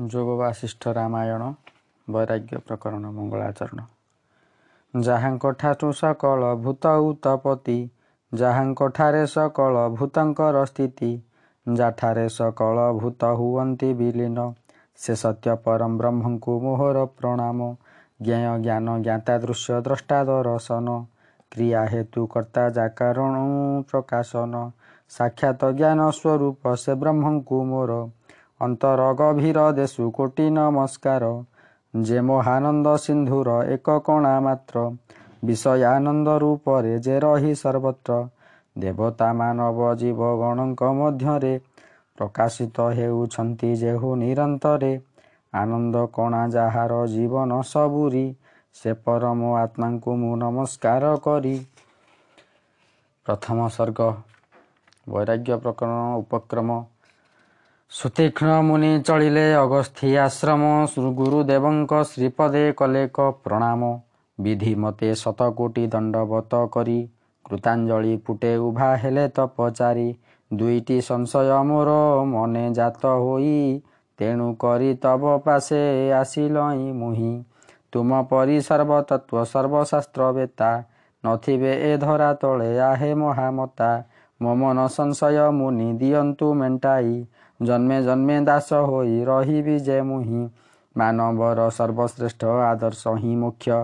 ଯୋଗ ବାସିଷ୍ଠ ରାମାୟଣ ବୈରାଗ୍ୟ ପ୍ରକରଣ ମଙ୍ଗଳାଚରଣ। ଯାହାଙ୍କ ଠାରୁ ସକଳ ଭୂତ ଉତପତି ଯାହାଙ୍କ ଠାରେ ସକଳ ଭୂତଙ୍କର ସ୍ଥିତି ଯାଠାରେ ସକଳ ଭୂତ ହୁଅନ୍ତି ବିଲୀନ ସେ ସତ୍ୟ ପରମ ବ୍ରହ୍ମଙ୍କୁ ମୋହର ପ୍ରଣାମ ଜ୍ଞେୟ ଜ୍ଞାନ ଜ୍ଞାତା ଦୃଶ୍ୟ ଦ୍ରଷ୍ଟା ଦର୍ଶନ କ୍ରିୟା ହେତୁ କର୍ତ୍ତା ଯାକାରଣ ପ୍ରକାଶନ ସାକ୍ଷାତ ଜ୍ଞାନ ସ୍ୱରୂପ ସେ ବ୍ରହ୍ମଙ୍କୁ ମୋର ଅନ୍ତର ଗଭୀର ଦେଶୁ କୋଟି ନମସ୍କାର। ଯେ ମହାନନ୍ଦ ସିନ୍ଧୁର ଏକ କଣା ମାତ୍ର ବିଷୟାନନ୍ଦ ରୂପରେ ଯେ ରହି ସର୍ବତ୍ର ଦେବତା ମାନବ ଜୀବଗଣଙ୍କ ମଧ୍ୟରେ ପ୍ରକାଶିତ ହେଉଛନ୍ତି ଯେହୁ ନିରନ୍ତରେ ଆନନ୍ଦ କଣା ଯାହାର ଜୀବନ ସବୁରି ସେ ପରମ ଆତ୍ମାଙ୍କୁ ମୁଁ ନମସ୍କାର କରି। ପ୍ରଥମ ସର୍ଗ ବୈରାଗ୍ୟ ପ୍ରକରଣ ଉପକ୍ରମ ସୁତୀକ୍ଷ୍ଣ ମୁନି ଚଳିଲେ ଅଗସ୍ଥି ଆଶ୍ରମ ଗୁରୁଦେବଙ୍କ ଶ୍ରୀପଦେ କଲେକ ପ୍ରଣାମ। ବିଧି ମତେ ଶତକୋଟି ଦଣ୍ଡବତ କରି କୃତାଞ୍ଜଳି ଫୁଟେ ଉଭା ହେଲେ ତପଚାରି। ଦୁଇଟି ସଂଶୟ ମୋର ମନେ ଜାତ ହୋଇ ତେଣୁ କରି ତବ ପାଶେ ଆସିଲଇଁ ମୁହିଁ। ତୁମ ପରି ସର୍ବତତ୍ଵ ସର୍ବଶାସ୍ତ୍ର ବେତା ନଥିବେ ଏ ଧରା ତଳେ ଆହେ ମହାମତା। ମୋ ମନ ସଂଶୟ ମୁନି ଦିଅନ୍ତୁ ମେଣ୍ଟାଇ। ଜନ୍ମେ ଜନ୍ମେ ଦାସ ହୋଇ ରହିବି ଯେ ମୁହିଁ। ମାନବର ସର୍ବଶ୍ରେଷ୍ଠ ଆଦର୍ଶ ହିଁ ମୁଖ୍ୟ।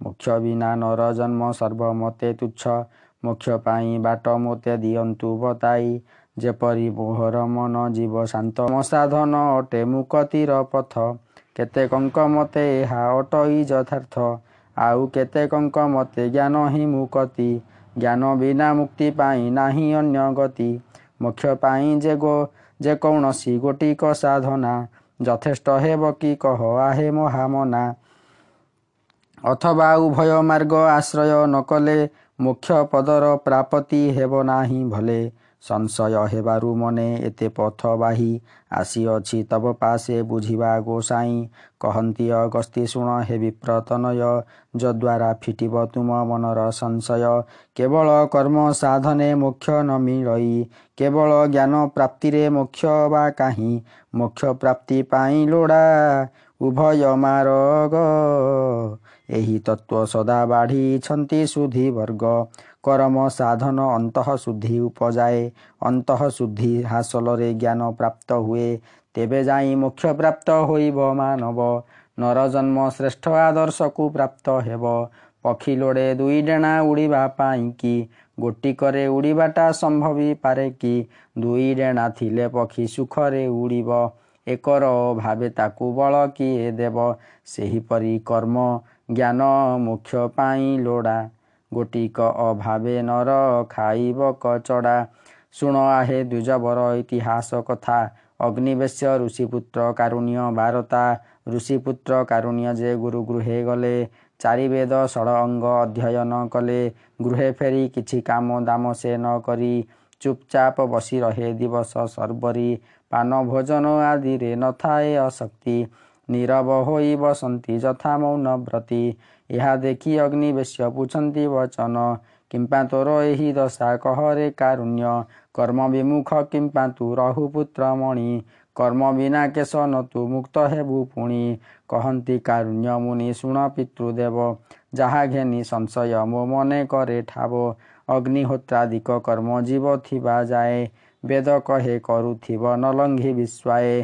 ମୁଖ୍ୟ ବିନା ନର ଜନ୍ମ ସର୍ବ ମତେ ତୁଚ୍ଛ। ମୁଖ୍ୟ ପାଇଁ ବାଟ ମୋତେ ଦିଅନ୍ତୁ ବତାଇ। ଯେପରି ମୋହର ମନ ଜୀବ ଶାନ୍ତ ସାଧନ ଅଟେ ମୁକତିର ପଥ। କେତେ କଙ୍କ ମତେ ଏହା ଅଟଇ ଯଥାର୍ଥ। ଆଉ କେତେ କଙ୍କ ମତେ ଜ୍ଞାନ ହିଁ ମୁକତି। ଜ୍ଞାନ ବିନା ମୁକ୍ତି ପାଇଁ ନାହିଁ ଅନ୍ୟ ଗତି। ମୋକ୍ଷ ପାଇଁ ଯେ ଗୋ ଯେକୌଣସି ଗୋଟିକ ସାଧନା ଯଥେଷ୍ଟ ହେବ କି କହ ଆହେ ମହାମନା। ଅଥବା ଉଭୟ ମାର୍ଗ ଆଶ୍ରୟ ନକଲେ ମୁଖ୍ୟ ପଦର ପ୍ରାପତି ହେବ ନାହିଁ ଭଲେ। ସଂଶୟ ହେବାରୁ ମନେ ଏତେ ପଥ ବାହି ଆସିଅଛି ତବ ପାଶେ ବୁଝିବା ଗୋସାଇଁ। କହନ୍ତି ଅଗସ୍ତି ଶୁଣ ହେ ବିପ୍ରତନୟ ଯଦ୍ୱାରା ଫିଟିବ ତୁମ ମନର ସଂଶୟ। କେବଳ କର୍ମ ସାଧନେ ମୋକ୍ଷ ନ ମିଳଇ କେବଳ ଜ୍ଞାନ ପ୍ରାପ୍ତିରେ ମୋକ୍ଷ ବା କାହିଁ? ମୋକ୍ଷ ପ୍ରାପ୍ତି ପାଇଁ ଲୋଡ଼ା ଉଭୟ ମାରଗ। ଏହି ତତ୍ଵ ସଦା ବାଢ଼ିଛନ୍ତି ସୁଧି ବର୍ଗ। କରମ ସାଧନ ଅନ୍ତଃ ଶୁଦ୍ଧି ଉପଯାଏ। ଅନ୍ତଃ ଶୁଦ୍ଧି ହାସଲରେ ଜ୍ଞାନ ପ୍ରାପ୍ତ ହୁଏ। ତେବେ ଯାଇ ମୋକ୍ଷ ପ୍ରାପ୍ତ ହୋଇବ ମାନବ। ନର ଜନ୍ମ ଶ୍ରେଷ୍ଠ ଆଦର୍ଶକୁ ପ୍ରାପ୍ତ ହେବ। ପକ୍ଷୀ ଲୋଡ଼େ ଦୁଇ ଡେଣା ଉଡ଼ିବା ପାଇଁ କି? ଗୋଟିକରେ ଉଡ଼ିବାଟା ସମ୍ଭବି ପାରେ କି? ଦୁଇ ଡେଣା ଥିଲେ ପକ୍ଷୀ ସୁଖରେ ଉଡ଼ିବ। ଏକର ଭାବେ ତାକୁ ବଳ କିଏ ଦେବ? ସେହିପରି କର୍ମ ଜ୍ଞାନ ମୋକ୍ଷ ପାଇଁ ଲୋଡ଼ା। ଗୋଟିକ ଅଭାବେ ନର ଖାଇବ କଚଡ଼ା। ଶୁଣ ଆହେ ଦ୍ୱିଜବର ଇତିହାସ କଥା। ଅଗ୍ନିବେଶ୍ୟ ଋଷିପୁତ୍ର କାରୁଣ୍ୟ ବାରତା। ଋଷିପୁତ୍ର କାରୁଣ୍ୟ ଯେ ଗୁରୁ ଗୃହେ ଗଲେ ଚାରି ବେଦ ଷଡ଼ ଅଙ୍ଗ ଅଧ୍ୟୟନ କଲେ। ଗୃହେ ଫେରି କିଛି କାମ ଦାମ ସେ ନ କରି ଚୁପଚାପ ବସି ରହେ ଦିବସ ସର୍ବରି। ପାନ ଭୋଜନ ଆଦିରେ ନଥାଏ ଅଶକ୍ତି। ନୀରବ ହୋଇ ବସନ୍ତି ଯଥା ମୌନବ୍ରତୀ ଏହା ଦେଖି ଅଗ୍ନିବେଶ୍ୟ ପୁଛନ୍ତି ବଚନ। କିମ୍ପା ତୋର ଏହି ଦଶା କହରେ କାରୁଣ୍ୟ। କର୍ମ ବିମୁଖ କିମ୍ପା ତୁ ରହୁ ପୁତ୍ର ମଣି। କର୍ମ ବିନା କେଶ ନ ତୁ ମୁକ୍ତ ହେବୁ ପୁଣି। କହନ୍ତି କାରୁଣ୍ୟ ମୁନି ଶୁଣ ପିତୃଦେବ। ଯାହା ଘେନି ସଂଶୟ ମୋ ମନେ କରେ ଠାବ। ଅଗ୍ନିହୋତ୍ରାଦିକ କର୍ମ ଜୀବ ଥିବା ଯାଏ। ବେଦ କହେ କରୁଥିବ ନଲଙ୍ଘି ବିଶ୍ୱାଏ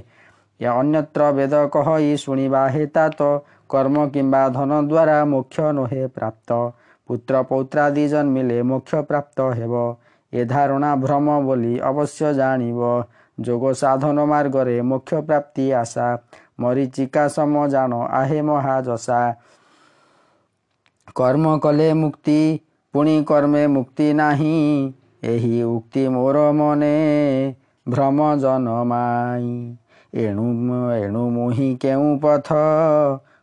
ଅନ୍ୟତ୍ର ବେଦ କହଇ ଶୁଣିବା ହେତା ତ କର୍ମ କିମ୍ବା ଧନ ଦ୍ୱାରା ମୋକ୍ଷ ନୁହେଁ ପ୍ରାପ୍ତ। ପୁତ୍ର ପୌତ୍ରାଦି ଜନ୍ମିଲେ ମୋକ୍ଷ ପ୍ରାପ୍ତ ହେବ। ଏ ଧାରଣା ଭ୍ରମ ବୋଲି ଅବଶ୍ୟ ଜାଣିବ। ଯୋଗ ସାଧନ ମାର୍ଗରେ ମୋକ୍ଷ ପ୍ରାପ୍ତି ଆଶା। ମରିଚିକା ସମ ଜାଣ ଆହେ ମହାଯଶା କର୍ମ କଲେ ମୁକ୍ତି ପୁଣି କର୍ମେ ମୁକ୍ତି ନାହିଁ। ଏହି ଉକ୍ତି ମୋର ମନେ ଭ୍ରମ ଜନମାଇ ଏଣୁ ଏଣୁ ମୁହିଁ କେଉଁ ପଥ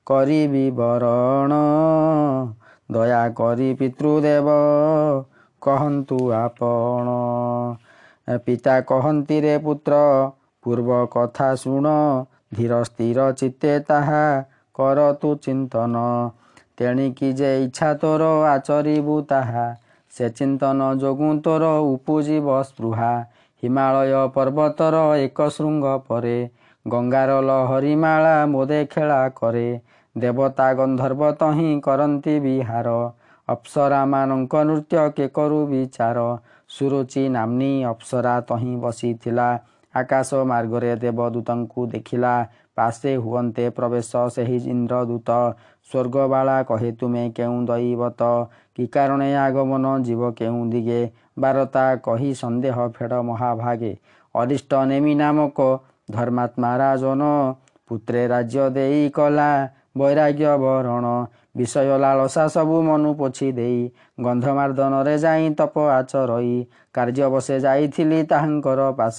କରିବି ବରଣ ଦୟା କରି ପିତୃଦେବ କହନ୍ତୁ ଆପଣ। ପିତା କହନ୍ତି ରେ ପୁତ୍ର ପୂର୍ବ କଥା ଶୁଣ। ଧୀର ସ୍ଥିର ଚିତ୍ତେ ତାହା କର ତୁ ଚିନ୍ତନ। ତେଣିକି ଯେ ଇଚ୍ଛା ତୋର ଆଚରିବୁ ତାହା। ସେ ଚିନ୍ତନ ଯୋଗୁଁ ତୋର ଉପୁଜିବ ସ୍ପୃହା। ହିମାଳୟ ପର୍ବତର ଏକ ଶୃଙ୍ଗ ପରେ ଗଙ୍ଗାର ଲହରୀମାଳା ମୋଦେ ଖେଳା କରେ। ଦେବତା ଗନ୍ଧର୍ବ ତହିଁ କରନ୍ତି ବିହାର। ଅପ୍ସରାମାନଙ୍କ ନୃତ୍ୟ କେ କରୁ ବିଚାର। ସୁରୁଚି ନାମ୍ନୀ ଅପ୍ସରା ତହିଁ ବସିଥିଲା। ଆକାଶ ମାର୍ଗରେ ଦେବଦୂତଙ୍କୁ ଦେଖିଲା। ପାଶେ ହୁଅନ୍ତେ ପ୍ରବେଶ ସେହି ଇନ୍ଦ୍ରଦୂତ। ସ୍ୱର୍ଗବାଳା କହେ ତୁମେ କେଉଁ ଦୈବତ? କି କାରଣେ ଆଗମନ ଯିବ କେଉଁ ଦିଗେ ବାରତା କହି ସନ୍ଦେହ ଫେଡ଼ ମହାଭାଗେ। ଅରିଷ୍ଟ ନେମି ନାମକ ଧର୍ମାତ୍ମା ରାଜନ ପୁତ୍ରେ ରାଜ୍ୟ ଦେଇ କଲା ବୈରାଗ୍ୟ ବରଣ। ବିଷୟ ଲାଳସା ସବୁ ମନୁ ପୋଛି ଦେଇ ଗନ୍ଧମାର୍ଦ୍ଦନରେ ଯାଇ ତପ ଆଚରଇ କାର୍ଯ୍ୟ ବସେ ଯାଇଥିଲି ତାହାଙ୍କର ପାଶ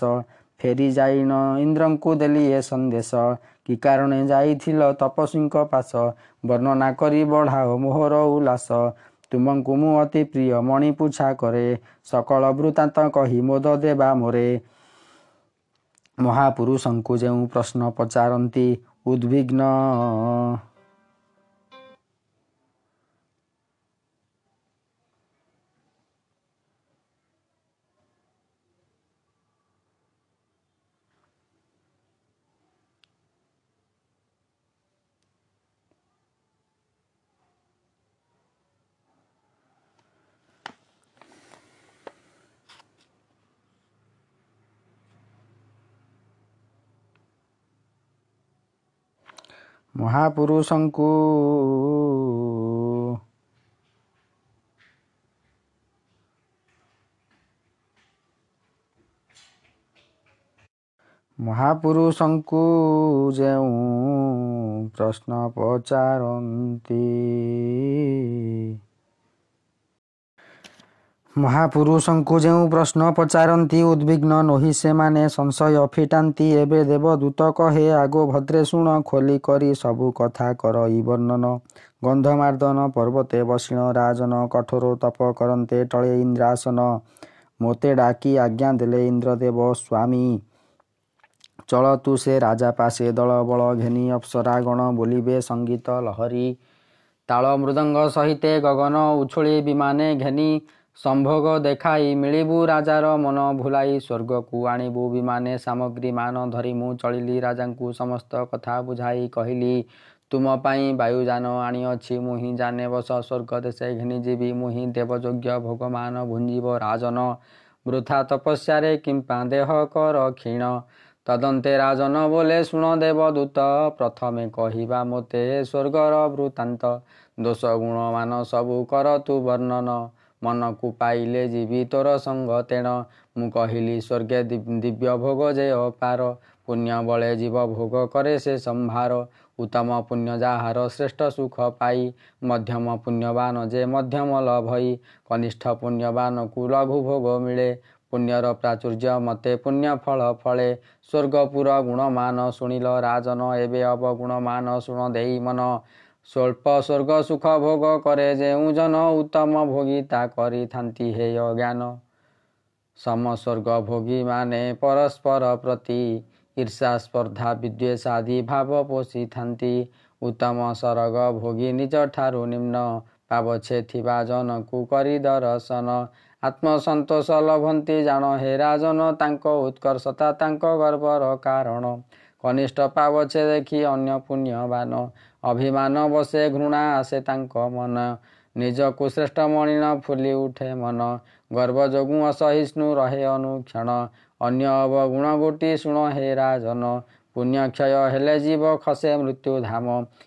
ଫେରି ଯାଇନ ଇନ୍ଦ୍ରଙ୍କୁ ଦେଲି ସନ୍ଦେଶ। କି କାରଣେ ଯାଇଥିଲ ତପସ୍ୱୀଙ୍କ ପାଶ ବର୍ଣ୍ଣନା କରି ବଢ଼ାଅ ମୋହର ଉଲ୍ଲାସ। ତୁମଙ୍କୁ ମୁଁ ଅତି ପ୍ରିୟ ମଣି ପୁଛା କରେ ସକଳ ବୃତ୍ତାନ୍ତ କହି ମୋଦ ଦେବା ମୋରେ। ମହାପୁରୁଷଙ୍କୁ ଯେଉଁ ପ୍ରଶ୍ନ ପଚାରନ୍ତି ଉଦ୍ବିଗ୍ନ ମହାପୁରୁଷଙ୍କୁ ମହାପୁରୁଷଙ୍କୁ ଯେଉଁ ପ୍ରଶ୍ନ ପଚାରନ୍ତି ମହାପୁରୁଷଙ୍କୁ ଯେଉଁ ପ୍ରଶ୍ନ ପଚାରନ୍ତି ଉଦ୍ବିଗ୍ନ ନୋହି ସେମାନେ ସଂଶୟ ଫିଟାନ୍ତି ଏବେ ଦେବଦୂତ କହେ ଆଗୋ ଭଦ୍ରେ ଶୁଣ ଖୋଲି କରି ସବୁ କଥା କରଇ ବର୍ଣ୍ଣନ। ଗନ୍ଧମାର୍ଦ୍ଦନ ପର୍ବତେ ବସିଣ ରାଜନ କଠୋର ତପ କରନ୍ତେ ଟଳେ ଇନ୍ଦ୍ରାସନ। ମୋତେ ଡାକି ଆଜ୍ଞା ଦେଲେ ଇନ୍ଦ୍ରଦେବ ସ୍ୱାମୀ। ଚଳ ତୁ ସେ ରାଜା ପାଶେ ଦଳ ବଳ ଘେନି ଅପ୍ସରା ଗଣ ବୋଲିବେ ସଙ୍ଗୀତ ଲହରୀ। ତାଳ ମୃଦଙ୍ଗ ସହିତେ ଗଗନ ଉଛୁଳି ବିମାନେ ଘେନି ସମ୍ଭୋଗ ଦେଖାଇ ମିଳିବୁ ରାଜାର ମନ ଭୁଲାଇ ସ୍ୱର୍ଗକୁ ଆଣିବୁ ବିମାନେ ସାମଗ୍ରୀ ମାନ ଧରି ମୁଁ ଚଳିଲି ରାଜାଙ୍କୁ ସମସ୍ତ କଥା ବୁଝାଇ କହିଲି ତୁମ ପାଇଁ ବାୟୁଯାନ ଆଣିଅଛି ମୁଁ ହିଁ ଜାନେ ବସ ସ୍ୱର୍ଗ ଦେଶେ ଘେନିଯିବି ମୁଁ ହିଁ ଦେବଯୋଗ୍ୟ ଭୋଗମାନ ଭୁଞ୍ଜିବ ରାଜନ। ବୃଥା ତପସ୍ୟାରେ କିମ୍ପା ଦେହ କର କ୍ଷୀଣ। ତଦନ୍ତେ ରାଜନ ବୋଲେ ଶୁଣ ଦେବଦୂତ ପ୍ରଥମେ କହିବା ମୋତେ ସ୍ୱର୍ଗର ବୃତ୍ତାନ୍ତ ଦୋଷ ଗୁଣମାନ ସବୁ କର ତୁ ବର୍ଣ୍ଣନ। ମନକୁ ପାଇଲେ ଯିବି ତୋର ସଙ୍ଗ ତେଣ। ମୁଁ କହିଲି ସ୍ୱର୍ଗେ ଦିବ୍ୟ ଭୋଗ ଯେ ଅପାର ପୁଣ୍ୟ ବଳେ ଜୀବ ଭୋଗ କରେ ସେ ସମ୍ଭାର। ଉତ୍ତମ ପୁଣ୍ୟ ଯାହାର ଶ୍ରେଷ୍ଠ ସୁଖ ପାଇ। ମଧ୍ୟମ ପୁଣ୍ୟବାନ ଯେ ମଧ୍ୟମ ଲଭଇ। କନିଷ୍ଠ ପୁଣ୍ୟବାନକୁ ଲଘୁ ଭୋଗ ମିଳେ। ପୁଣ୍ୟର ପ୍ରାଚୁର୍ଯ୍ୟ ମତେ ପୁଣ୍ୟ ଫଳ ଫଳେ। ସ୍ୱର୍ଗପୁର ଗୁଣମାନ ଶୁଣିଲ ରାଜନ ଏବେ ଅବଗୁଣମାନ ଶୁଣ ଦେଇ ମନ। ସ୍ୱଳ୍ପ ସ୍ୱର୍ଗ ସୁଖ ଭୋଗ କରେ ଯେଉଁ ଜନ ଉତ୍ତମ ଭୋଗିତା କରିଥାନ୍ତି ହେୟ ଜ୍ଞାନ। ସମସ୍ୱର୍ଗ ଭୋଗୀମାନେ ପରସ୍ପର ପ୍ରତି ଈର୍ଷା ସ୍ପର୍ଦ୍ଧା ବିଦ୍ୱେଷାଦି ଭାବ ପୋଷିଥାନ୍ତି। ଉତ୍ତମ ସରଗ ଭୋଗୀ ନିଜଠାରୁ ନିମ୍ନ ପାବଛେ ଥିବା ଜନକୁ କରି ଦର୍ଶନ। ଆତ୍ମସନ୍ତୋଷ ଲଭନ୍ତି ଜାଣ ହେ ରାଜନ ତାଙ୍କ ଉତ୍କର୍ଷତା ତାଙ୍କ ଗର୍ବର କାରଣ। କନିଷ୍ଠ ପାବଛେ ଦେଖି ଅନ୍ୟ ପୁଣ୍ୟବାନ। ଅଭିମାନ ବସେ ଘୃଣା ଆସେ ତାଙ୍କ ମନ। ନିଜକୁ ଶ୍ରେଷ୍ଠ ମଣିନ ଫୁଲି ଉଠେ ମନ। ଗର୍ବ ଯୋଗୁଁ ଅସହିଷ୍ଣୁ ରହେ ଅନୁକ୍ଷଣ। ଅନ୍ୟ ଅବଗୁଣ ଗୋଟି ଶୁଣ ହେ ରାଜନ। ପୁଣ୍ୟ କ୍ଷୟ ହେଲେ ଜୀବ ଖସେ ମୃତ୍ୟୁ ଧାମ।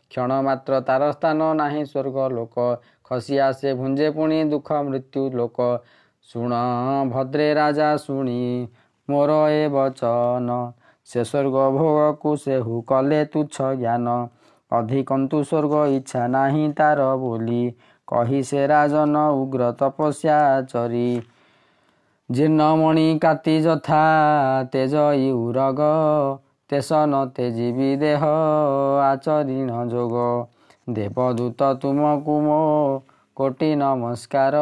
କ୍ଷଣ ମାତ୍ର ତାର ସ୍ଥାନ ନାହିଁ ସ୍ୱର୍ଗ ଲୋକ। ଖସି ଆସେ ଭୁଞ୍ଜେ ପୁଣି ଦୁଃଖ ମୃତ୍ୟୁ ଲୋକ। ଶୁଣ ଭଦ୍ରେ ରାଜା ଶୁଣି ମୋର ଏ ବଚନ। ସେ ସ୍ୱର୍ଗ ଭୋଗକୁ ସେହୁ କଲେ ତୁଚ୍ଛ ଜ୍ଞାନ। ଅଧିକନ୍ତୁ ସ୍ୱର୍ଗ ଇଚ୍ଛା ନାହିଁ ତାର ବୋଲି କହି ସେ ରାଜନ ଉଗ୍ର ତପସ୍ୟା ଚରି। ଜୀର୍ଣ୍ଣମଣି କାତି ଯଥା ତେଜ ଇଉରଗ ତେସ ନ ତେଜିବି ଦେହ ଆଚରିଣ ଯୋଗ। ଦେବଦୂତ ତୁମକୁ ମୋ କୋଟି ନମସ୍କାର।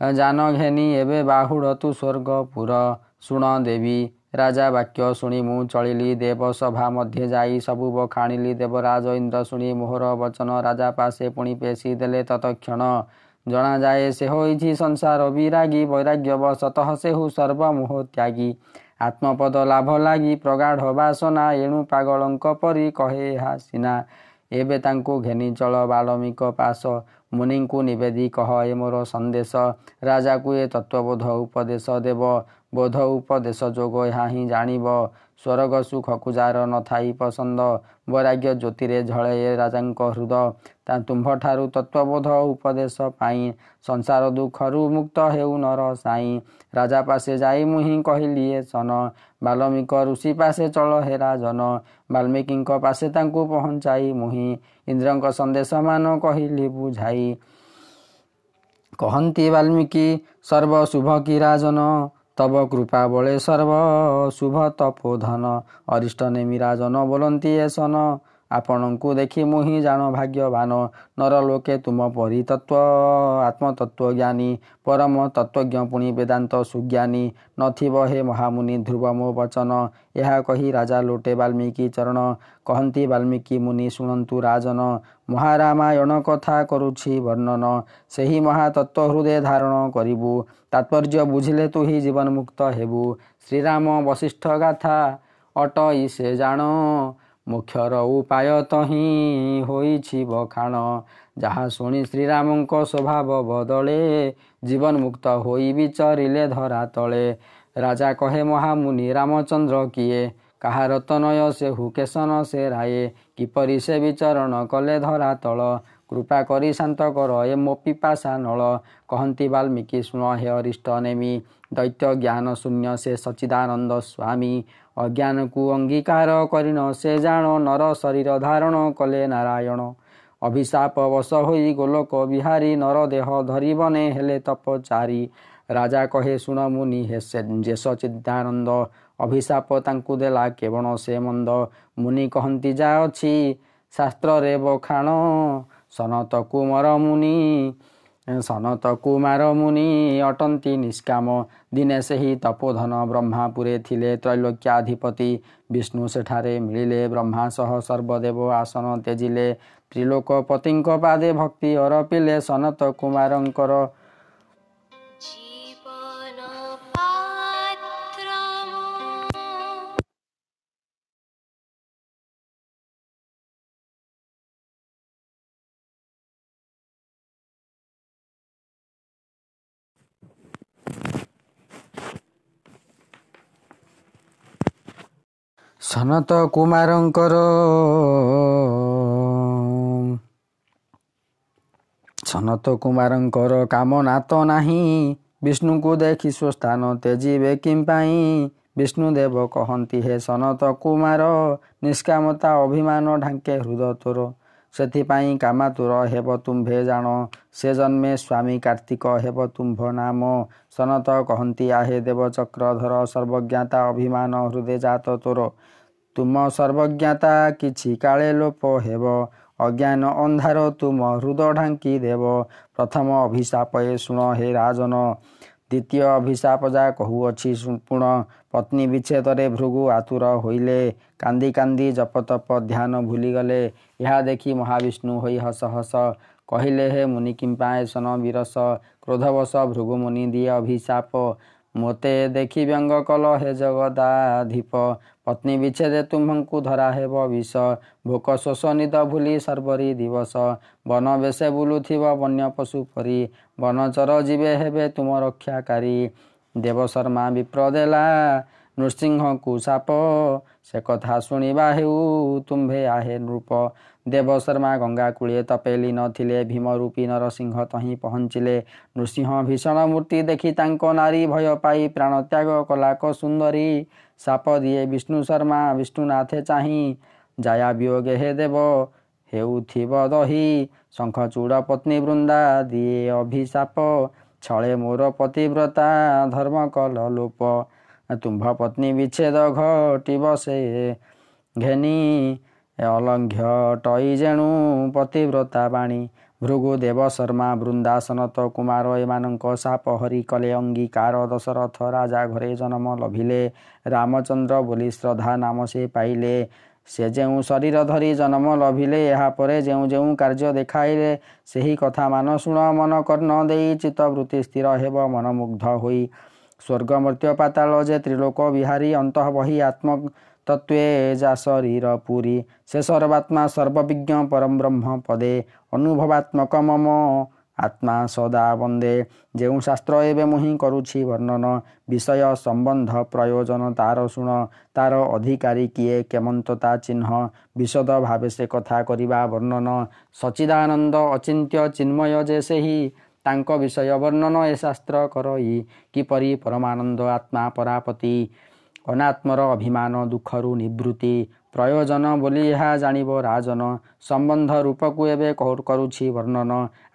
ଜାନ ଘେନି ଏବେ ବାହୁଡ଼ ତୁ ସ୍ୱର୍ଗପୁର। ଶୁଣ ଦେବୀ ରାଜା ବାକ୍ୟ ଶୁଣି ମୁଁ ଚଳିଲି ଦେବ ସଭା ମଧ୍ୟ ଯାଇ ସବୁ ବଖାଣିଲି ଦେବରାଜ ଇନ୍ଦ୍ର ଶୁଣି ମୋହର ବଚନ ରାଜା ପାଶେ ପୁଣି ପେଶି ଦେଲେ ତତକ୍ଷଣ। ଜଣାଯାଏ ସେ ହୋଇଛି ସଂସାର ବିରାଗୀ ବୈରାଗ୍ୟ ବଶତଃ ସେହୁ ସର୍ବମୋହ ତ୍ୟାଗୀ। ଆତ୍ମପଦ ଲାଭ ଲାଗି ପ୍ରଗାଢ଼ ବାସନା ଏଣୁ ପାଗଳଙ୍କ ପରି କହେ ଏହା ସିନା। ଏବେ ତାଙ୍କୁ ଘେନି ଚଳ ବାଲ୍ମୀକ ପାଶ ମୁନିଙ୍କୁ ନିବେଦି କହ ଏ ମୋର ସନ୍ଦେଶ। ରାଜାକୁ ଏ ତତ୍ତ୍ୱବୋଧ ଉପଦେଶ ଦେବ। ବୋଧ ଉପଦେଶ ଯୋଗ ଏହା ହିଁ ଜାଣିବ। ସ୍ୱର୍ଗ ସୁଖକୁ ଯାର ନଥାଇ ପସନ୍ଦ। ବୈରାଗ୍ୟ ଜ୍ୟୋତିରେ ଝଳେ ରାଜାଙ୍କ ହୃଦ। ତା ତୁମ୍ଭଠାରୁ ତତ୍ତ୍ୱବୋଧ ଉପଦେଶ ପାଇଁ ସଂସାର ଦୁଃଖରୁ ମୁକ୍ତ ହେଉ ନର ସାଇଁ। ରାଜା ପାଶେ ଯାଇ ମୁହିଁ କହିଲି ଏ ସନ ବାଲ୍ମୀକ ଋଷି ପାଶେ ଚଳ ହେ ରାଜନ। ବାଲ୍ମୀକିଙ୍କ ପାଶେ ତାଙ୍କୁ ପହଞ୍ଚାଇ ମୁହିଁ। ଇନ୍ଦ୍ରଙ୍କ ସନ୍ଦେଶ ମାନ କହିଲି ବୁଝାଇ। କହନ୍ତି ବାଲ୍ମୀକି ସର୍ବ ଶୁଭ କି ରାଜନ। तब कृपा बले सर्व शुभ तपोधन अरिष्ट नै मिराजन बोलिएस ଆପଣଙ୍କୁ ଦେଖି ମୁଁ ହିଁ ଜାଣ ଭାଗ୍ୟବାନ। ନର ଲୋକେ ତୁମ ପରି ତତ୍ତ୍ୱ ଆତ୍ମତତ୍ତ୍ୱ ଜ୍ଞାନୀ ପରମ ତତ୍ତ୍ୱଜ୍ଞ ପୁଣି ବେଦାନ୍ତ ସୁଜ୍ଞାନୀ ନଥିବ ହେ ମହାମୁନି ଧ୍ରୁବ ମୋ ବଚନ। ଏହା କହି ରାଜା ଲୋଟେ ବାଲ୍ମୀକି ଚରଣ କହନ୍ତି ବାଲ୍ମୀକି ମୁନି ଶୁଣନ୍ତୁ ରାଜନ ମହାରାମାୟଣ କଥା କରୁଛି ବର୍ଣ୍ଣନ ସେହି ମହାତତ୍ତ୍ୱ ହୃଦୟ ଧାରଣ କରିବୁ ତାତ୍ପର୍ଯ୍ୟ ବୁଝିଲେ ତୁ ହିଁ ଜୀବନ ମୁକ୍ତ ହେବୁ। ଶ୍ରୀରାମ ବଶିଷ୍ଠ ଗାଥା ଅଟଇ ସେ ଜାଣ ମୁଖ୍ୟର ଉପାୟ ତ ହିଁ ହୋଇଛି ବଖାଣ ଯାହା ଶୁଣି ଶ୍ରୀରାମଙ୍କ ସ୍ୱଭାବ ବଦଳେ ଜୀବନ ମୁକ୍ତ ହୋଇ ବିଚରିଲେ ଧରା ତଳେ। ରାଜା କହେ ମହାମୁନି ରାମଚନ୍ଦ୍ର କିଏ? କାହାର ତନୟ ସେ ହୁକେଶନ ସେ ରାଏ କିପରି ସେ ବିଚରଣ କଲେ ଧରା ତଳ? କୃପା କରି ଶାନ୍ତ କର ଏ ମୋ ପିପାଶା ନଳ। କହନ୍ତି ବାଲ୍ମୀକି ଶୁଣ ହେ ଅରିଷ୍ଟ ନେମି। ଦୈତ୍ୟ ଜ୍ଞାନ ଶୂନ୍ୟ ସେ ସଚିଦାନନ୍ଦ ସ୍ୱାମୀ। ଅଜ୍ଞାନକୁ ଅଙ୍ଗୀକାର କରିନ ସେ ଜାଣ ନର ଶରୀର ଧାରଣ କଲେ ନାରାୟଣ। ଅଭିଶାପ ବଶ ହୋଇ ଗୋଲକ ବିହାରୀ ନର ଦେହ ଧରିବନେ ହେଲେ ତପଚାରୀ ରାଜା କହେ ଶୁଣ ମୁନି ହେ ଯେ ସଚିଦାନନ୍ଦ ଅଭିଶାପ ତାଙ୍କୁ ଦେଲା କେବଳ ସେ ମନ୍ଦ। ମୁନି କହନ୍ତି ଯା ଅଛି ଶାସ୍ତ୍ରରେ ବଖାଣ ସନତ କୁମର ମୁନି। ସନତ କୁମାର ମୁନି ଅଟନ୍ତି ନିଷ୍କାମ। ଦିନେ ସେହି ତପୋଧନ ବ୍ରହ୍ମାପୁରେ ଥିଲେ ତ୍ରୈଲୋକ୍ୟାଧିପତି। ବିଷ୍ଣୁ ସେଠାରେ ମିଳିଲେ ବ୍ରହ୍ମା ସହ ସର୍ବଦେବ ଆସନ ତେଜିଲେ ତ୍ରିଲୋକପତିଙ୍କ ପାଦେ ଭକ୍ତି ଅରପିଲେ ସନତ କୁମାରଙ୍କର। ସନତ କୁମାରଙ୍କର ସନତ କୁମାରଙ୍କର କାମ ନାତ ନାହିଁ। ବିଷ୍ଣୁଙ୍କୁ ଦେଖି ସ୍ୱସ୍ଥାନ ତେଜିବେ କିମ୍ ପାଇଁ? ବିଷ୍ଣୁଦେବ କହନ୍ତି ହେ ସନତ କୁମାର ନିଷ୍କାମତା ଅଭିମାନ ଢାଙ୍କେ ହୃଦ ତୋର। ସେଥିପାଇଁ କାମାତୁର ହେବ ତୁମ୍ଭେ ଜାଣ ସେ ଜନ୍ମେ ସ୍ୱାମୀ କାର୍ତ୍ତିକ ହେବ ତୁମ୍ଭ ନାମ। ସନତ କହନ୍ତି ଆହେ ଦେବ ଚକ୍ରଧର ସର୍ବଜ୍ଞାତା ଅଭିମାନ ହୃଦୟ ଜାତ ତୋର। ତୁମ ସର୍ବଜ୍ଞତା କିଛି କାଳେ ଲୋପ ହେବ। ଅଜ୍ଞାନ ଅନ୍ଧାର ତୁମ ହୃଦ ଢାଙ୍କି ଦେବ। ପ୍ରଥମ ଅଭିଶାପ ଏ ଶୁଣ ହେ ରାଜନ। ଦ୍ୱିତୀୟ ଅଭିଶାପ ଯା କହୁଅଛି ପୁଣ ପତ୍ନୀ ବିଚ୍ଛେଦରେ ଭୃଗୁ ଆତୁର ହୋଇଲେ। କାନ୍ଦି କାନ୍ଦି ଜପତପ ଧ୍ୟାନ ଭୁଲିଗଲେ। ଏହା ଦେଖି ମହାବିଷ୍ଣୁ ହୋଇ ହସ ହସ କହିଲେ ହେ ମୁନି କିମ୍ପା ଏସନ ବିରସ କ୍ରୋଧବଶ ଭୃଗୁ ମୁନି ଦିଏ ଅଭିଶାପ। ମୋତେ ଦେଖି ବ୍ୟଙ୍ଗ କଲ ହେ ଜଗଦାଧିପ। ପତ୍ନୀ ବିଚ୍ଛେଦେ ତୁମ୍ଭଙ୍କୁ ଧରା ହେବ ବିଷ। ଭୋକ ଶୋଷ ନିଦ ଭୁଲି ସର୍ବରି ଦିବସ। ବନ ବେଶେ ବୁଲୁଥିବ ବନ୍ୟ ପଶୁ ପରି। ବନଚର ଯିବେ ହେବେ ତୁମ ରକ୍ଷାକାରୀ। ଦେବଶର୍ମା ବିପ୍ର ଦେଲା ନୃସିଂହକୁ ସାପ ସେ କଥା ଶୁଣିବା ହେଉ ତୁମ୍ଭେ ଆହେ ନୃପ ଦେବଶର୍ମା ଗଙ୍ଗା କୂଳେ ତପେଲି ନଥିଲେ ଭୀମ ରୂପୀ ନରସିଂହ ତହିଁ ପହଞ୍ଚିଲେ ନୃସିଂହ ଭୀଷଣ ମୂର୍ତ୍ତି ଦେଖି ତାଙ୍କ ନାରୀ ଭୟ ପାଇ ପ୍ରାଣ ତ୍ୟାଗ କଲାକ ସୁନ୍ଦରୀ। ସାପ ଦିଏ ବିଷ୍ଣୁ ଶର୍ମା ବିଷ୍ଣୁନାଥେ ଚାହିଁ। ଜାୟା ବିୟୋଗେ ହେ ଦେବ ହେଉଥିବ ଦହି। ଶଙ୍ଖ ଚୂଡ଼ ପତ୍ନୀ ବୃନ୍ଦା ଦିଏ ଅଭିଶାପ ଛଳେ ମୋର ପତିବ୍ରତା ଧର୍ମ କଲ ଲୋପ। ତୁମ୍ଭ ପତ୍ନୀ ବିଚ୍ଛେଦ ଘଟିବ ସେ। ଘେନି ଅଲଙ୍ଘ୍ୟ ଟଇ ଯେଣୁ ପତିବ୍ରତା ବାଣୀ। ଭୃଗୁ ଦେବ ଶର୍ମା ବୃନ୍ଦାସନତ କୁମାର ଏମାନଙ୍କ ସାପ ହରି କଲେ ଅଙ୍ଗୀକାର ଦଶରଥ ରାଜା ଘରେ ଜନ୍ମ ଲଭିଲେ। ରାମଚନ୍ଦ୍ର ବୋଲି ଶ୍ରଦ୍ଧା ନାମ ସେ ପାଇଲେ। ସେ ଯେଉଁ ଶରୀର ଧରି ଜନ୍ମ ଲଭିଲେ ଏହାପରେ ଯେଉଁ ଯେଉଁ କାର୍ଯ୍ୟ ଦେଖାଇଲେ ସେହି କଥା ମାନ ଶୁଣ ମନ କର୍ଣ୍ଣ ଦେଇ ଚିତ୍ତବୃତ୍ତି ସ୍ଥିର ହେବ ମନମୁଗ୍ଧ ହୋଇ। ସ୍ୱର୍ଗ ମର୍ତ୍ତ୍ୟ ପାତାଳ ଯେ ତ୍ରିଲୋକ ବିହାରୀ ଅନ୍ତଃ ବହି ଆତ୍ମ ତତ୍ତ୍ୱେ ଯା ଶରୀର ପୁରୀ ସେ ସର୍ବାତ୍ମା ସର୍ବବିଜ୍ଞ ପରମ ବ୍ରହ୍ମ ପଦେ ଅନୁଭବାତ୍ମକ ମମ ଆତ୍ମା ସଦା ବନ୍ଦେ ଯେଉଁ ଶାସ୍ତ୍ର ଏବେ ମୁଁ ହିଁ କରୁଛି ବର୍ଣ୍ଣନ ବିଷୟ ସମ୍ବନ୍ଧ ପ୍ରୟୋଜନ ତାର ଶୁଣ ତାର ଅଧିକାରୀ କିଏ କେମନ୍ତ ତା ଚିହ୍ନ ବିଶଦ ଭାବେ ସେ କଥା କରିବା ବର୍ଣ୍ଣନ ସଚିଦାନନ୍ଦ ଅଚିନ୍ତ୍ୟ ଚିନ୍ମୟ ଯେ ସେହି ତାଙ୍କ ବିଷୟ ବର୍ଣ୍ଣନ ଏ ଶାସ୍ତ୍ର କରଇ କିପରି ପରମାନନ୍ଦ ଆତ୍ମା ପରାପତି? ଅନାତ୍ମର ଅଭିମାନ ଦୁଃଖରୁ ନିବୃତ୍ତି ପ୍ରୟୋଜନ ବୋଲି ଏହା ଜାଣିବ ରାଜନ। ସମ୍ବନ୍ଧ ରୂପକୁ ଏବେ କରୁଛି ବର୍ଣ୍ଣନ।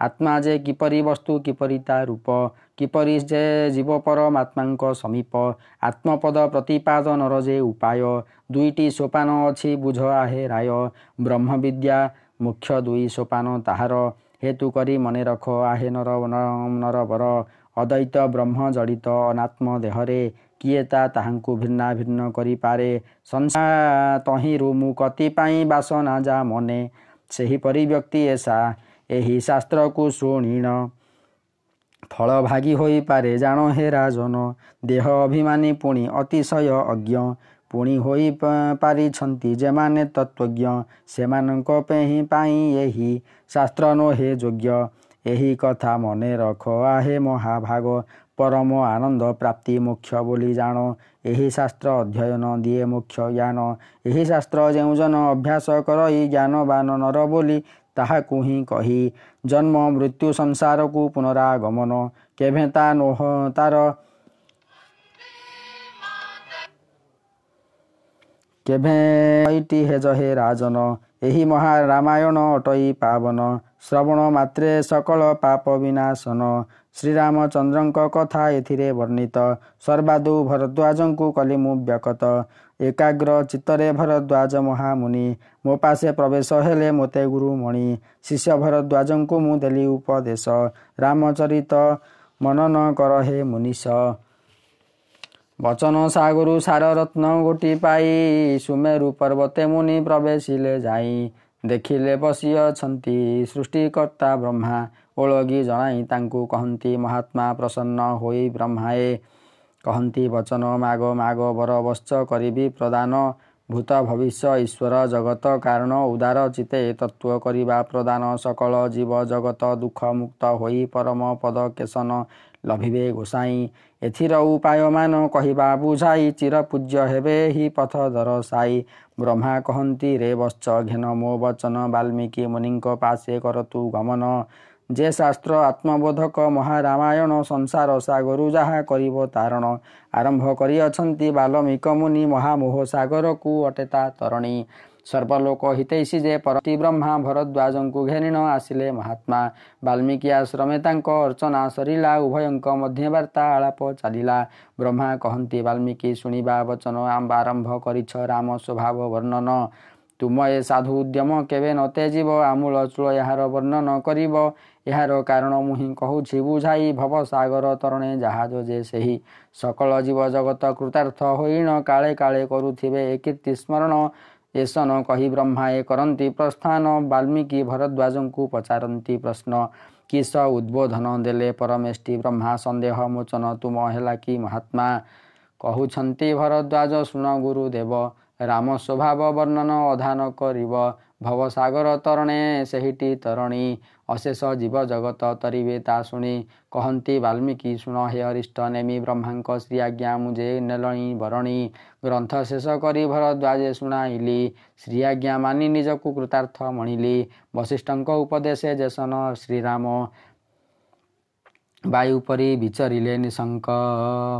ଆତ୍ମା ଯେ କିପରି ବସ୍ତୁ କିପରି ତା ରୂପ କିପରି ଯେ ଜୀବ ପରମାତ୍ମାଙ୍କ ସମୀପ ଆତ୍ମପଦ ପ୍ରତିପାଦନର ଯେ ଉପାୟ ଦୁଇଟି ସୋପାନ ଅଛି ବୁଝ ଆହେ ରାୟ। ବ୍ରହ୍ମବିଦ୍ୟା ମୁଖ୍ୟ ଦୁଇ ସୋପାନ ତାହାର। ହେତୁ କରି ମନେ ରଖ ଆହେ ନର ନରବର ଅଦ୍ୱୈତ ବ୍ରହ୍ମ ଜଡ଼ିତ ଅନାତ୍ମ ଦେହରେ କିଏ ତାହାଙ୍କୁ ଭିନ୍ନା ଭିନ୍ନ କରିପାରେ ସଂସା ତହିଁରୁ ମୁଁ କତି ପାଇଁ ବାସନା ଯା ମନେ ସେହିପରି ବ୍ୟକ୍ତି ଏସା ଏହି ଶାସ୍ତ୍ରକୁ ଶୁଣିଣ। ଫଳ ଭାଗି ହୋଇପାରେ ଜାଣ ହେ ରାଜନ ଦେହ ଅଭିମାନୀ ପୁଣି ଅତିଶୟ ଅଜ୍ଞ। ପୁଣି ହୋଇ ପାରିଛନ୍ତି ଯେମାନେ ତତ୍ତ୍ୱଜ୍ଞ ସେମାନଙ୍କ ପାଇଁ ଏହି ଶାସ୍ତ୍ର ନୋହେ ଯୋଗ୍ୟ। ଏହି କଥା ମନେ ରଖ ଆହେ ମହାଭାଗ ପରମ ଆନନ୍ଦ ପ୍ରାପ୍ତି ମୋକ୍ଷ ବୋଲି ଜାଣ। ଏହି ଶାସ୍ତ୍ର ଅଧ୍ୟୟନ ଦିଏ ମୋକ୍ଷ ଜ୍ଞାନ। ଏହି ଶାସ୍ତ୍ର ଯେଉଁ ଜନ ଅଭ୍ୟାସ କରଇ ଜ୍ଞାନବାନ ନର ବୋଲି ତାହାକୁ ହିଁ କହି ଜନ୍ମ ମୃତ୍ୟୁ ସଂସାରକୁ ପୁନରାଗମନ। କେଭେ ତା ନୋହ ତାର କେଭେ ହେଜ ହେ ରାଜନ ଏହି ମହା ରାମାୟଣ ଅଟଇ ପାବନ ଶ୍ରବଣ ମାତ୍ରେ ସକଳ ପାପ ବିନାଶନ। ଶ୍ରୀରାମଚନ୍ଦ୍ରଙ୍କ କଥା ଏଥିରେ ବର୍ଣ୍ଣିତ। ସର୍ବାଦୁ ଭରଦ୍ୱାଜଙ୍କୁ କଲି ମୁଁ ବ୍ୟକତ। ଏକାଗ୍ର ଚିତ୍ତରେ ଭରଦ୍ୱାଜ ମହାମୁନି ମୋ ପାଶେ ପ୍ରବେଶ ହେଲେ ମୋତେ ଗୁରୁମଣି ଶିଷ୍ୟ ଭରଦ୍ୱାଜଙ୍କୁ ମୁଁ ଦେଲି ଉପଦେଶ। ରାମଚରିତ ମନନ କର ହେ ମୁନିଷ ବଚନ ସାଗରୁ ସାର ରତ୍ନ ଗୋଟି ପାଇ ସୁମେରୁ ପର୍ବତେ ମୁନି ପ୍ରବେଶିଲେ ଯାଇ। ଦେଖିଲେ ବସିଅଛନ୍ତି ସୃଷ୍ଟିକର୍ତ୍ତା ବ୍ରହ୍ମା। ଓଳଗି ଜଣାଇ ତାଙ୍କୁ କହନ୍ତି ମହାତ୍ମା ପ୍ରସନ୍ନ ହୋଇ ବ୍ରହ୍ମାଏ କହନ୍ତି ବଚନ ମାଗ ମାଗ ବର ବଶ୍ଚ କରିବି ପ୍ରଦାନ। ଭୂତ ଭବିଷ୍ୟ ଈଶ୍ୱର ଜଗତ କାରଣ ଉଦାର ଚିତେ ତତ୍ତ୍ୱ କରିବା ପ୍ରଦାନ। ସକଳ ଜୀବ ଜଗତ ଦୁଃଖ ମୁକ୍ତ ହୋଇ ପରମ ପଦ କେଶନ ଲଭିବେ ଗୋସାଇଁ। ଏଥିର ଉପାୟମାନ କହିବା ବୁଝାଇ ଚିର ପୂଜ୍ୟ ହେବେ ହି ପଥ ଦରସାଇ ବ୍ରହ୍ମା କହନ୍ତି ରେ ବଶ୍ଚ ଘେନ ମୋ ବଚନ ବାଲ୍ମୀକି ମୁନିଙ୍କ ପାଶେ କରତୁ ଗମନ। ଯେ ଶାସ୍ତ୍ର ଆତ୍ମବୋଧକ ମହାରାମାୟଣ ସଂସାର ସାଗରୁ ଯାହା କରିବ ତାରଣ। ଆରମ୍ଭ କରିଅଛନ୍ତି ବାଲ୍ମୀକ ମୁନି ମହାମୋହ ସାଗରକୁ ଅଟେ ତା ତରଣୀ। ସର୍ବଲୋକ ହିତୈଷୀ ଯେ ପରତି ବ୍ରହ୍ମା ଭରଦ୍ୱାଜଙ୍କୁ ଘେନିଣ ଆସିଲେ ମହାତ୍ମା ବାଲ୍ମୀକି ଆଶ୍ରମେ ତାଙ୍କ ଅର୍ଚ୍ଚନା ସରିଲା ଉଭୟଙ୍କ ମଧ୍ୟ ବାର୍ତ୍ତା ଆଳାପ ଚାଲିଲା ବ୍ରହ୍ମା କହନ୍ତି ବାଲ୍ମୀକି ଶୁଣିବା ବଚନ ଆରମ୍ଭ କରିଛ ରାମ ସ୍ୱଭାବ ବର୍ଣ୍ଣନ ତୁମ ଏ ସାଧୁ ଉଦ୍ୟମ କେବେ ନ ତେଜିବ ଆମୂଳ ଚୂଳ ଏହାର ବର୍ଣ୍ଣନ କରିବ ଏହାର କାରଣ ମୁଁ ହିଁ କହୁଛି ବୁଝାଇ ଭବସାଗର ତରଣେ ଜାହାଜ ଯେ ସେହି ସକଳ ଜୀବ ଜଗତ କୃତାର୍ଥ ହୋଇଣ କାଳେ କାଳେ କରୁଥିବେ ଏ କୀର୍ତ୍ତି ସ୍ମରଣ ଏସନ କହି ବ୍ରହ୍ମା ଏ କରନ୍ତି ପ୍ରସ୍ଥାନ ବାଲ୍ମୀକି ଭରଦ୍ୱାଜଙ୍କୁ ପଚାରନ୍ତି ପ୍ରଶ୍ନ କିସ ଉଦ୍ବୋଧନ ଦେଲେ ପରମେଷ୍ଟି ବ୍ରହ୍ମା ସନ୍ଦେହ ମୋଚନ ତୁମ ହେଲା କି ମହାତ୍ମା କହୁଛନ୍ତି ଭରଦ୍ୱାଜ ଶୁଣ ଗୁରୁଦେବ ରାମ ସ୍ୱଭାବ ବର୍ଣ୍ଣନ ଅଧାନ କରିବ ଭବସାଗର ତରଣେ ସେହିଟି ତରଣୀ। ଅଶେଷ ଜୀବ ଜଗତ ତରିବେ ତା ଶୁଣି କହନ୍ତି ବାଲ୍ମୀକି ଶୁଣ ହେ ଅରିଷ୍ଟ ନେମି ବ୍ରହ୍ମାଙ୍କ ଶ୍ରୀ ଆଜ୍ଞା ମୁଁ ଯେ ନେଲଣି ବରଣୀ ଗ୍ରନ୍ଥ ଶେଷ କରି ଭରଦ୍ୱାଜେ ଶୁଣାଇଲି ଶ୍ରୀ ଆଜ୍ଞା ମାନି ନିଜକୁ କୃତାର୍ଥ ମଣିଲି ବଶିଷ୍ଠଙ୍କ ଉପଦେଶ ଜେସନ ଶ୍ରୀରାମ ବାୟୁ ପରି ବିଚରିଲେ ନିଶଙ୍କ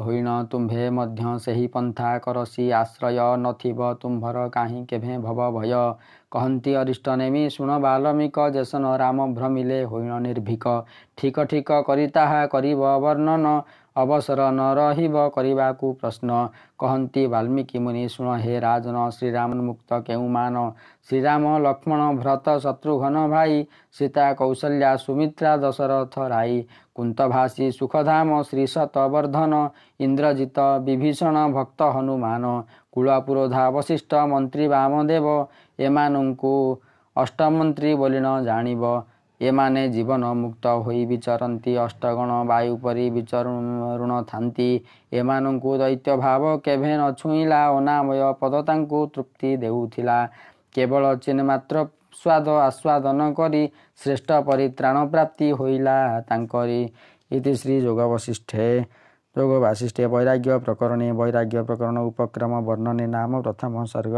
ହୋଇଣ ତୁମ୍ଭେ ମଧ୍ୟ ସେହି ପନ୍ଥା କରସି ଆଶ୍ରୟ ନଥିବ ତୁମ୍ଭର କାହିଁ କେଭେ ଭବ ଭୟ? କହନ୍ତି ଅରିଷ୍ଟ ନେମି ଶୁଣ ବାଲ୍ମୀକ ଜେସନ ରାମ ଭ୍ରମିଲେ ହୋଇଣ ନିର୍ଭୀକ। ଠିକ ଠିକ କରି ତାହା କରିବ ବର୍ଣ୍ଣନ। ଅବସର ନ ରହିବ କରିବାକୁ ପ୍ରଶ୍ନ। କହନ୍ତି ବାଲ୍ମୀକି ମୁନି ଶୁଣ ହେ ରାଜନ ଶ୍ରୀରାମ ମୁକ୍ତ କେଉଁ ମାନ? ଶ୍ରୀରାମ ଲକ୍ଷ୍ମଣ ଭ୍ରତ ଶତ୍ରୁଘ୍ନ ଭାଇ ସୀତା କୌଶଲ୍ୟା ସୁମିତ୍ରା ଦଶରଥ ରାଇ କୁନ୍ତଭାଷୀ ସୁଖଧାମ ଶ୍ରୀ ଶତବର୍ଦ୍ଧନ ଇନ୍ଦ୍ରଜିତ ବିଭୀଷଣ ଭକ୍ତ ହନୁମାନ କୁଳପୁରୋଧା ବଶିଷ୍ଠ ମନ୍ତ୍ରୀ ବାମଦେବ ଏମାନଙ୍କୁ ଅଷ୍ଟମନ୍ତ୍ରୀ ବୋଲି ନ ଜାଣିବ। ଏମାନେ ଜୀବନ ମୁକ୍ତ ହୋଇ ବିଚରନ୍ତି ଅଷ୍ଟଗଣ ବାୟୁ ପରି ବିଚରୁଣ ଥାନ୍ତି। ଏମାନଙ୍କୁ ଦୈତ୍ୟ ଭାବ କେଭେ ନ ଛୁଇଁଲା ଅନାମୟ ପଦ ତାଙ୍କୁ ତୃପ୍ତି ଦେଉଥିଲା। କେବଳ ଚିନ୍ମାତ୍ର ସ୍ୱାଦ ଆସ୍ୱାଦନ କରି ଶ୍ରେଷ୍ଠ ପରିତ୍ରାଣ ପ୍ରାପ୍ତି ହୋଇଲା ତାଙ୍କରି। ଇତି ଶ୍ରୀ ଯୋଗ ବଶିଷ୍ଠେ ଯୋଗ ବାସିଷ୍ଠେ ବୈରାଗ୍ୟ ପ୍ରକରଣେ ବୈରାଗ୍ୟ ପ୍ରକରଣ ଉପକ୍ରମ ବର୍ଣ୍ଣନେ ନାମ ପ୍ରଥମ ସର୍ଗ।